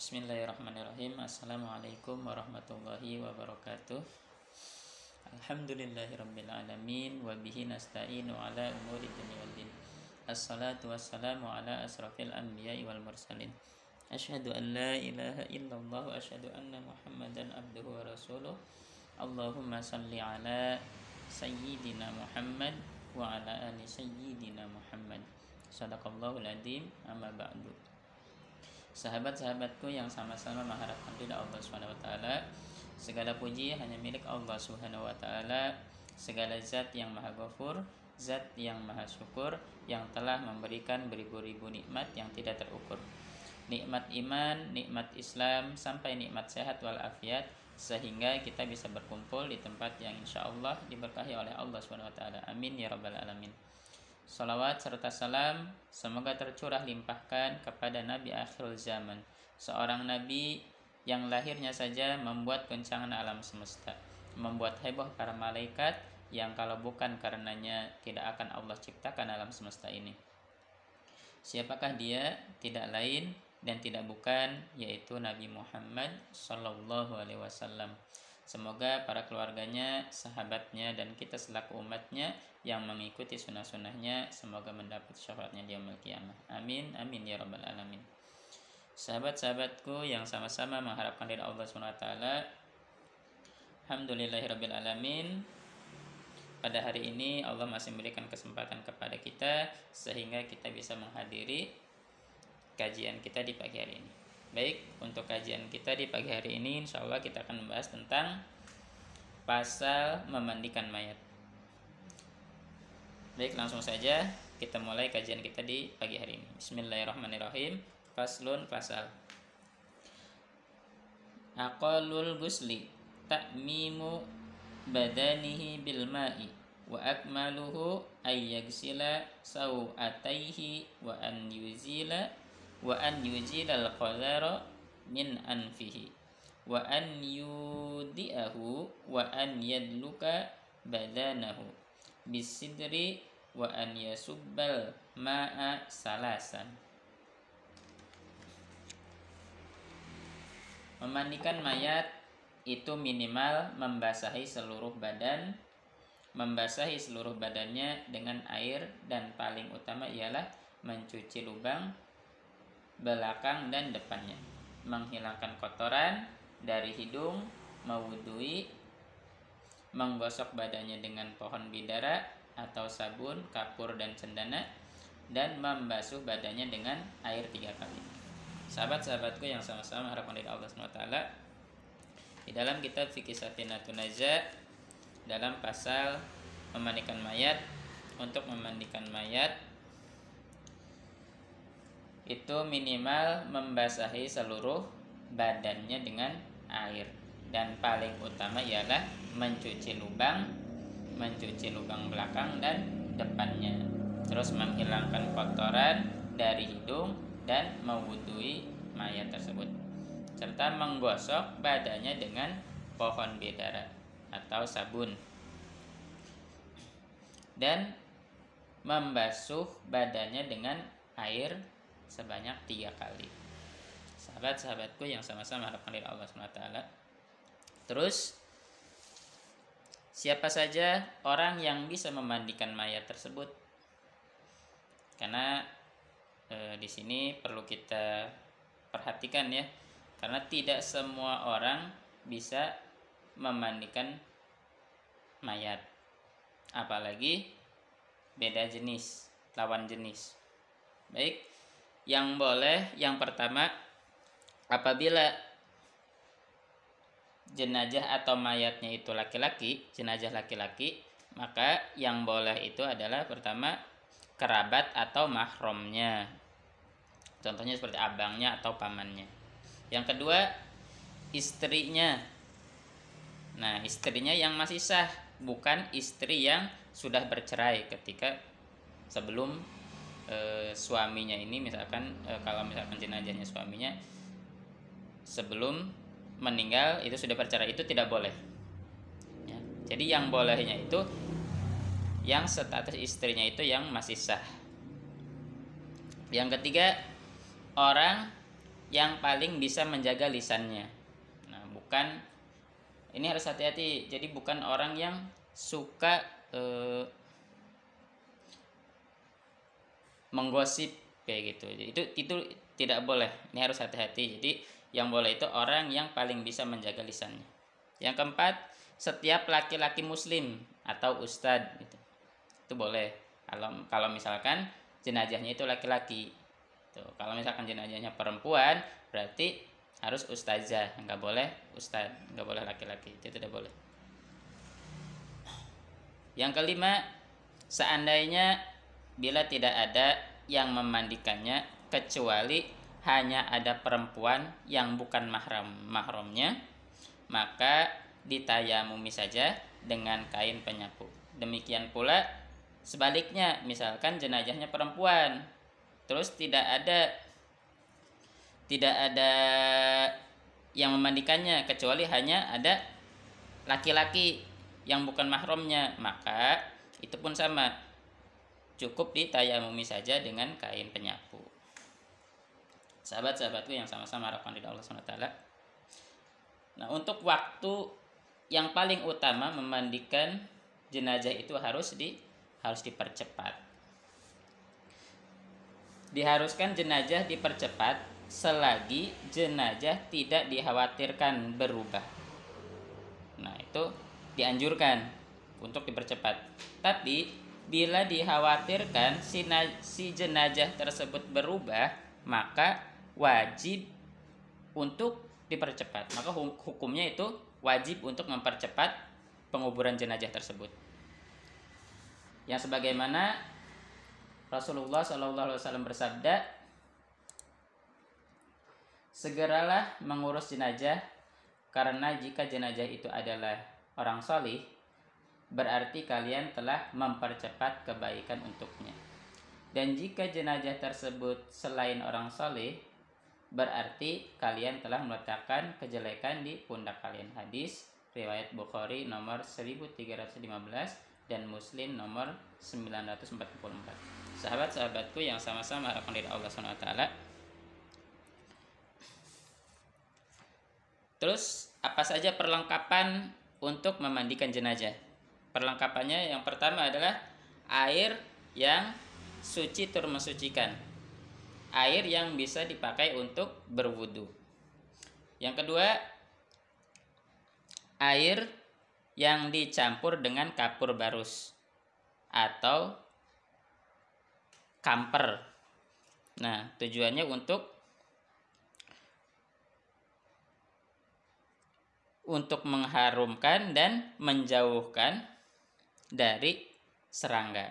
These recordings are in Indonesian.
Bismillahirrahmanirrahim Assalamualaikum warahmatullahi wabarakatuh Alhamdulillahirrabbilalamin Wabihi nasta'inu ala umuri dunia wal din Assalatu wassalamu ala asrafil anbiya wal mursalin Ashhadu an la ilaha illallah wa ashhadu anna muhammadan abduhu wa rasuluh Allahumma salli ala sayyidina Muhammad wa ala ali sayyidina Muhammad Sadaqallahul adim amma ba'du Sahabat-sahabatku yang sama-sama mengharapkan ridha Allah Subhanahu wa taala, segala puji hanya milik Allah Subhanahu wa taala. Segala zat yang Maha Ghafur, zat yang Maha Syukur yang telah memberikan beribu-ribu nikmat yang tidak terukur. Nikmat iman, nikmat Islam, sampai nikmat sehat walafiat sehingga kita bisa berkumpul di tempat yang insya Allah diberkahi oleh Allah Subhanahu wa taala. Amin ya rabbal alamin. Salawat serta salam semoga tercurah limpahkan kepada Nabi akhir zaman, seorang nabi yang lahirnya saja membuat goncangan alam semesta, membuat heboh para malaikat yang kalau bukan karenanya tidak akan Allah ciptakan alam semesta ini. Siapakah dia? Tidak lain dan tidak bukan yaitu Nabi Muhammad Sallallahu Alaihi Wasallam Semoga para keluarganya, sahabatnya, dan kita selaku umatnya yang mengikuti sunnah-sunnahnya semoga mendapat syafaatnya di yaumil. Amin, amin ya rabbal alamin. Sahabat-sahabatku yang sama-sama mengharapkan dari Allah SWT Alhamdulillahirabbil alamin. Pada hari ini Allah masih memberikan kesempatan kepada kita sehingga kita bisa menghadiri kajian kita di pagi hari ini. Baik, untuk kajian kita di pagi hari ini insya Allah kita akan membahas tentang pasal memandikan mayat. Baik, langsung saja kita mulai kajian kita di pagi hari ini. Bismillahirrahmanirrahim. Faslun pasal. Aqalul gusli ta'mimu badanihi bil ma'i wa akmaluhu ay yagsila sawataihi wa an yuzila wa an yujilal qadara min anfihi. Wa an yudiahu wa an yadluka badanahu. Bisidri wa an yasubbal ma'a salasan. Memandikan mayat itu minimal membasahi seluruh badan membasahi seluruh badannya dengan air dan paling utama ialah mencuci lubang belakang dan depannya menghilangkan kotoran dari hidung mewudui menggosok badannya dengan pohon bidara atau sabun, kapur dan cendana dan membasuh badannya dengan air tiga kali. Sahabat-sahabatku yang sama-sama harapan dari Allah SWT di dalam kitab Fikih Safinatun Naja dalam pasal memandikan mayat untuk memandikan mayat itu minimal membasahi seluruh badannya dengan air. Dan paling utama ialah mencuci lubang mencuci lubang belakang dan depannya. Terus menghilangkan kotoran dari hidung dan mewudui mayat tersebut. Serta menggosok badannya dengan pohon bedara atau sabun. Dan membasuh badannya dengan air sebanyak tiga kali. Sahabat-sahabatku yang sama-sama harapkan dari Allah SWT terus siapa saja orang yang bisa memandikan mayat tersebut? Karena e, di sini perlu kita perhatikan ya. Karena tidak semua orang bisa memandikan mayat. Apalagi beda jenis lawan jenis. Baik yang boleh yang pertama apabila jenazah atau mayatnya itu laki-laki, jenazah laki-laki, maka yang boleh itu adalah pertama kerabat atau mahromnya. Contohnya seperti abangnya atau pamannya. Yang kedua istrinya. Nah, istrinya yang masih sah, bukan istri yang sudah bercerai ketika sebelum e, suaminya ini misalkan e, kalau misalkan jenazahnya suaminya sebelum meninggal itu sudah bercerai itu tidak boleh ya. jadi yang bolehnya itu yang status istrinya itu yang masih sah yang ketiga orang yang paling bisa menjaga lisannya. Nah, bukan ini harus hati-hati. Jadi bukan orang yang suka eh, menggosip kayak gitu. Itu itu tidak boleh. Ini harus hati-hati. Jadi yang boleh itu orang yang paling bisa menjaga lisannya. Yang keempat, setiap laki-laki muslim atau ustadz gitu. Itu boleh. Kalau kalau misalkan jenazahnya itu laki-laki. Tuh, kalau misalkan jenazahnya perempuan, berarti harus ustazah, nggak boleh ustadz, nggak boleh laki-laki, itu tidak boleh. Yang kelima, seandainya bila tidak ada yang memandikannya kecuali hanya ada perempuan yang bukan mahram mahramnya, maka ditayamumi saja dengan kain penyapu. Demikian pula sebaliknya, misalkan jenazahnya perempuan, terus tidak ada tidak ada yang memandikannya kecuali hanya ada laki-laki yang bukan mahramnya maka itu pun sama cukup ditayamumi saja dengan kain penyapu sahabat-sahabatku yang sama-sama harapan di Allah SWT nah untuk waktu yang paling utama memandikan jenazah itu harus di harus dipercepat diharuskan jenazah dipercepat selagi jenazah tidak dikhawatirkan berubah. Nah, itu dianjurkan untuk dipercepat. Tapi bila dikhawatirkan si, jenazah tersebut berubah, maka wajib untuk dipercepat. Maka hukumnya itu wajib untuk mempercepat penguburan jenazah tersebut. Yang sebagaimana Rasulullah SAW bersabda, segeralah mengurus jenazah karena jika jenazah itu adalah orang solih, berarti kalian telah mempercepat kebaikan untuknya. Dan jika jenazah tersebut selain orang soleh, berarti kalian telah meletakkan kejelekan di pundak kalian. Hadis riwayat Bukhari nomor 1315 dan Muslim nomor 944 sahabat-sahabatku yang sama-sama harapan dari Allah SWT terus apa saja perlengkapan untuk memandikan jenazah perlengkapannya yang pertama adalah air yang suci termesucikan air yang bisa dipakai untuk berwudu yang kedua air yang dicampur dengan kapur barus atau kamper. Nah, tujuannya untuk untuk mengharumkan dan menjauhkan dari serangga.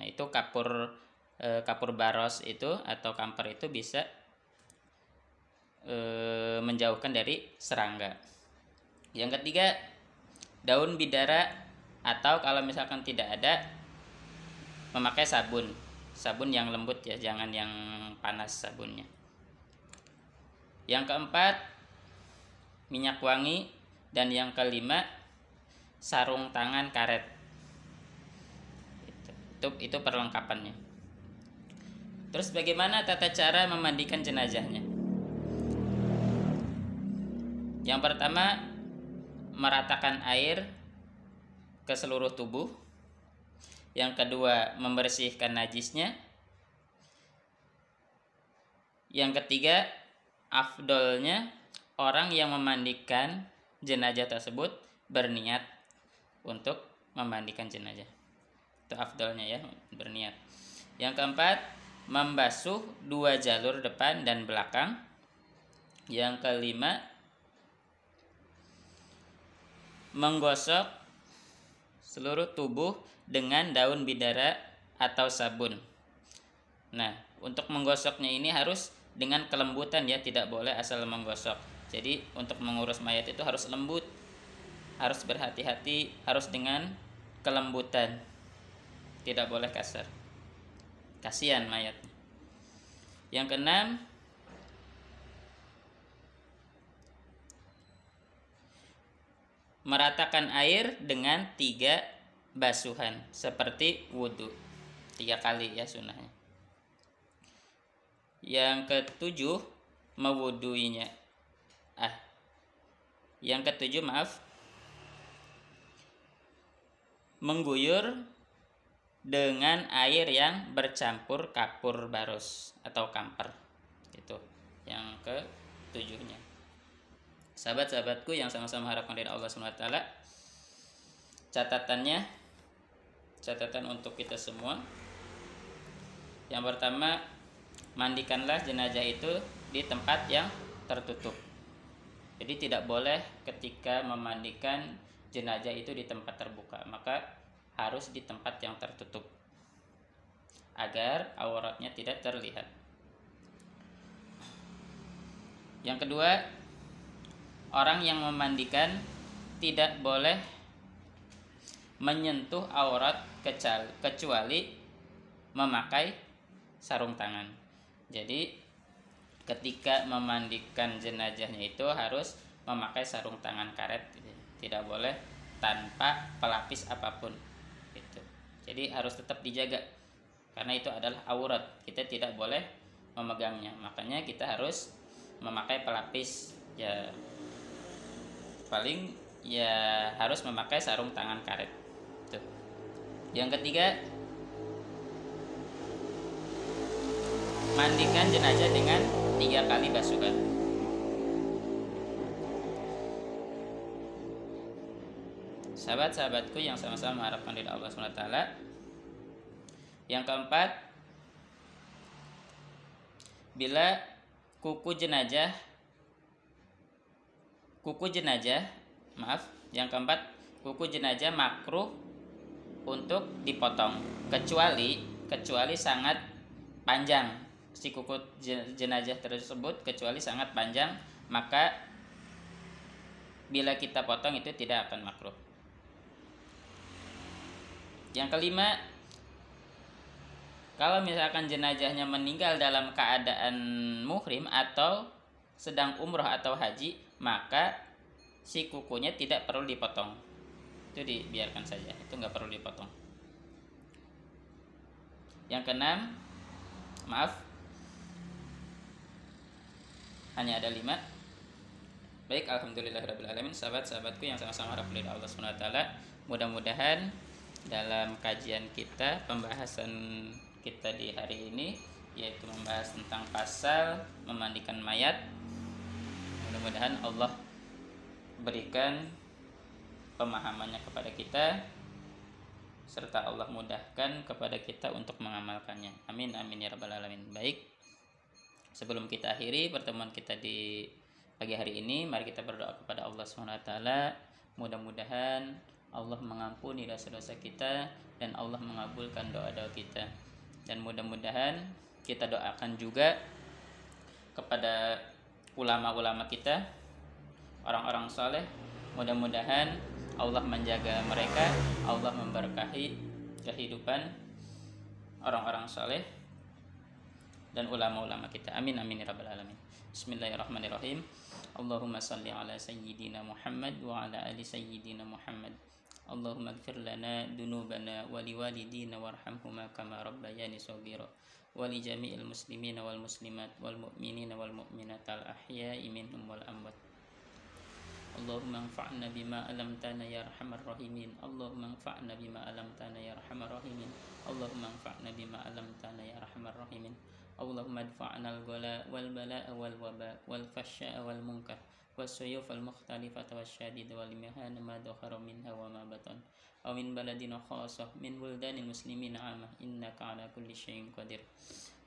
Nah, itu kapur e, kapur baros itu atau kamper itu bisa e, menjauhkan dari serangga. Yang ketiga, daun bidara atau kalau misalkan tidak ada memakai sabun sabun yang lembut ya jangan yang panas sabunnya yang keempat minyak wangi dan yang kelima sarung tangan karet. Itu itu, perlengkapannya. Terus bagaimana tata cara memandikan jenazahnya? Yang pertama meratakan air ke seluruh tubuh. Yang kedua membersihkan najisnya. Yang ketiga afdolnya orang yang memandikan jenazah tersebut berniat untuk memandikan jenazah itu afdolnya ya berniat yang keempat membasuh dua jalur depan dan belakang yang kelima menggosok seluruh tubuh dengan daun bidara atau sabun. Nah, untuk menggosoknya ini harus dengan kelembutan ya, tidak boleh asal menggosok. Jadi, untuk mengurus mayat itu harus lembut. Harus berhati-hati, harus dengan kelembutan. Tidak boleh kasar. Kasihan mayat. Yang keenam, meratakan air dengan tiga basuhan seperti wudhu tiga kali ya sunnahnya yang ketujuh mewuduinya ah yang ketujuh maaf mengguyur dengan air yang bercampur kapur barus atau kamper. Itu yang ketujuhnya. Sahabat-sahabatku yang sama-sama harapkan dari Allah SWT catatannya catatan untuk kita semua. Yang pertama mandikanlah jenazah itu di tempat yang tertutup. Jadi tidak boleh ketika memandikan jenazah itu di tempat terbuka maka harus di tempat yang tertutup agar auratnya tidak terlihat. Yang kedua, orang yang memandikan tidak boleh menyentuh aurat kecuali memakai sarung tangan. Jadi ketika memandikan jenazahnya itu harus memakai sarung tangan karet, tidak boleh tanpa pelapis apa pun. Jadi harus tetap dijaga. Karena itu adalah aurat. Kita tidak boleh memegangnya. Makanya kita harus memakai pelapis. Ya paling ya harus memakai sarung tangan karet. Tuh yang ketiga mandikan jenazah dengan tiga kali basuhan sahabat-sahabatku yang sama-sama mengharapkan dari Allah SWT yang keempat bila kuku jenazah kuku jenazah maaf yang keempat kuku jenazah makruh untuk dipotong kecuali kecuali sangat panjang si kuku jenazah tersebut kecuali sangat panjang maka bila kita potong itu tidak akan makruh yang kelima, kalau misalkan jenazahnya meninggal dalam keadaan muhrim atau sedang umroh atau haji, maka si kukunya tidak perlu dipotong. Itu dibiarkan saja, itu nggak perlu dipotong. Yang keenam, maaf, hanya ada lima. Baik, alhamdulillah alamin, sahabat-sahabatku yang sama-sama harap Allah SWT. Mudah-mudahan dalam kajian kita pembahasan kita di hari ini yaitu membahas tentang pasal memandikan mayat. Mudah-mudahan Allah berikan pemahamannya kepada kita serta Allah mudahkan kepada kita untuk mengamalkannya. Amin amin ya rabbal alamin. Baik sebelum kita akhiri pertemuan kita di pagi hari ini mari kita berdoa kepada Allah swt mudah-mudahan Allah mengampuni dosa-dosa kita dan Allah mengabulkan doa-doa kita. Dan mudah-mudahan kita doakan juga kepada ulama-ulama kita, orang-orang soleh. Mudah-mudahan Allah menjaga mereka, Allah memberkahi kehidupan orang-orang soleh dan ulama-ulama kita. Amin amin ya rabbal alamin. Bismillahirrahmanirrahim. Allahumma salli ala sayyidina Muhammad wa ala ali sayyidina Muhammad. اللهم اغفر لنا ذنوبنا ولوالدينا وارحمهما كما ربياني صغيرا. ولجميع المسلمين والمسلمات والمؤمنين والمؤمنات الأحياء منهم والأموات. اللهم انفعنا بما علمتنا يا أرحم الراحمين. اللهم انفعنا بما علمتنا يا أرحم الراحمين. اللهم انفعنا بما علمتنا يا أرحم الراحمين. اللهم ادفعنا الغلاء والبلاء والوباء والفحشاء والمنكر. والسيوف المختلفة والشديد والمهان ما ظهر منها وما بطن أو من بلدنا خاصة من بلدان المسلمين عامة. إنك على كل شيء قدير.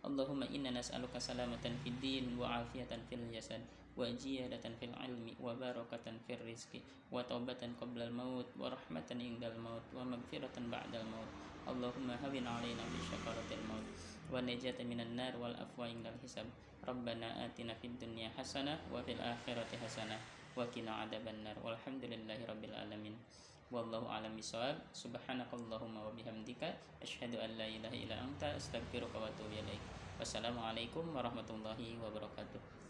اللهم إنا نسألك سلامة في الدين وعافية في الجسد وزيادة في العلم وبركة في الرزق وتوبة قبل الموت ورحمة عند الموت ومغفرة بعد الموت. اللهم هون علينا بشكرة الموت والنجاة من النار والعفو عند الحساب. Rabbana atina fid dunya hasanah wa fil akhirati hasanah wa qina adzabannar. Walhamdulillahi alamin. Wallahu alam bisawab. Subhanakallahumma bihamdika asyhadu an illa anta astaghfiruka wa atubu ilaik. Wassalamualaikum warahmatullahi wabarakatuh.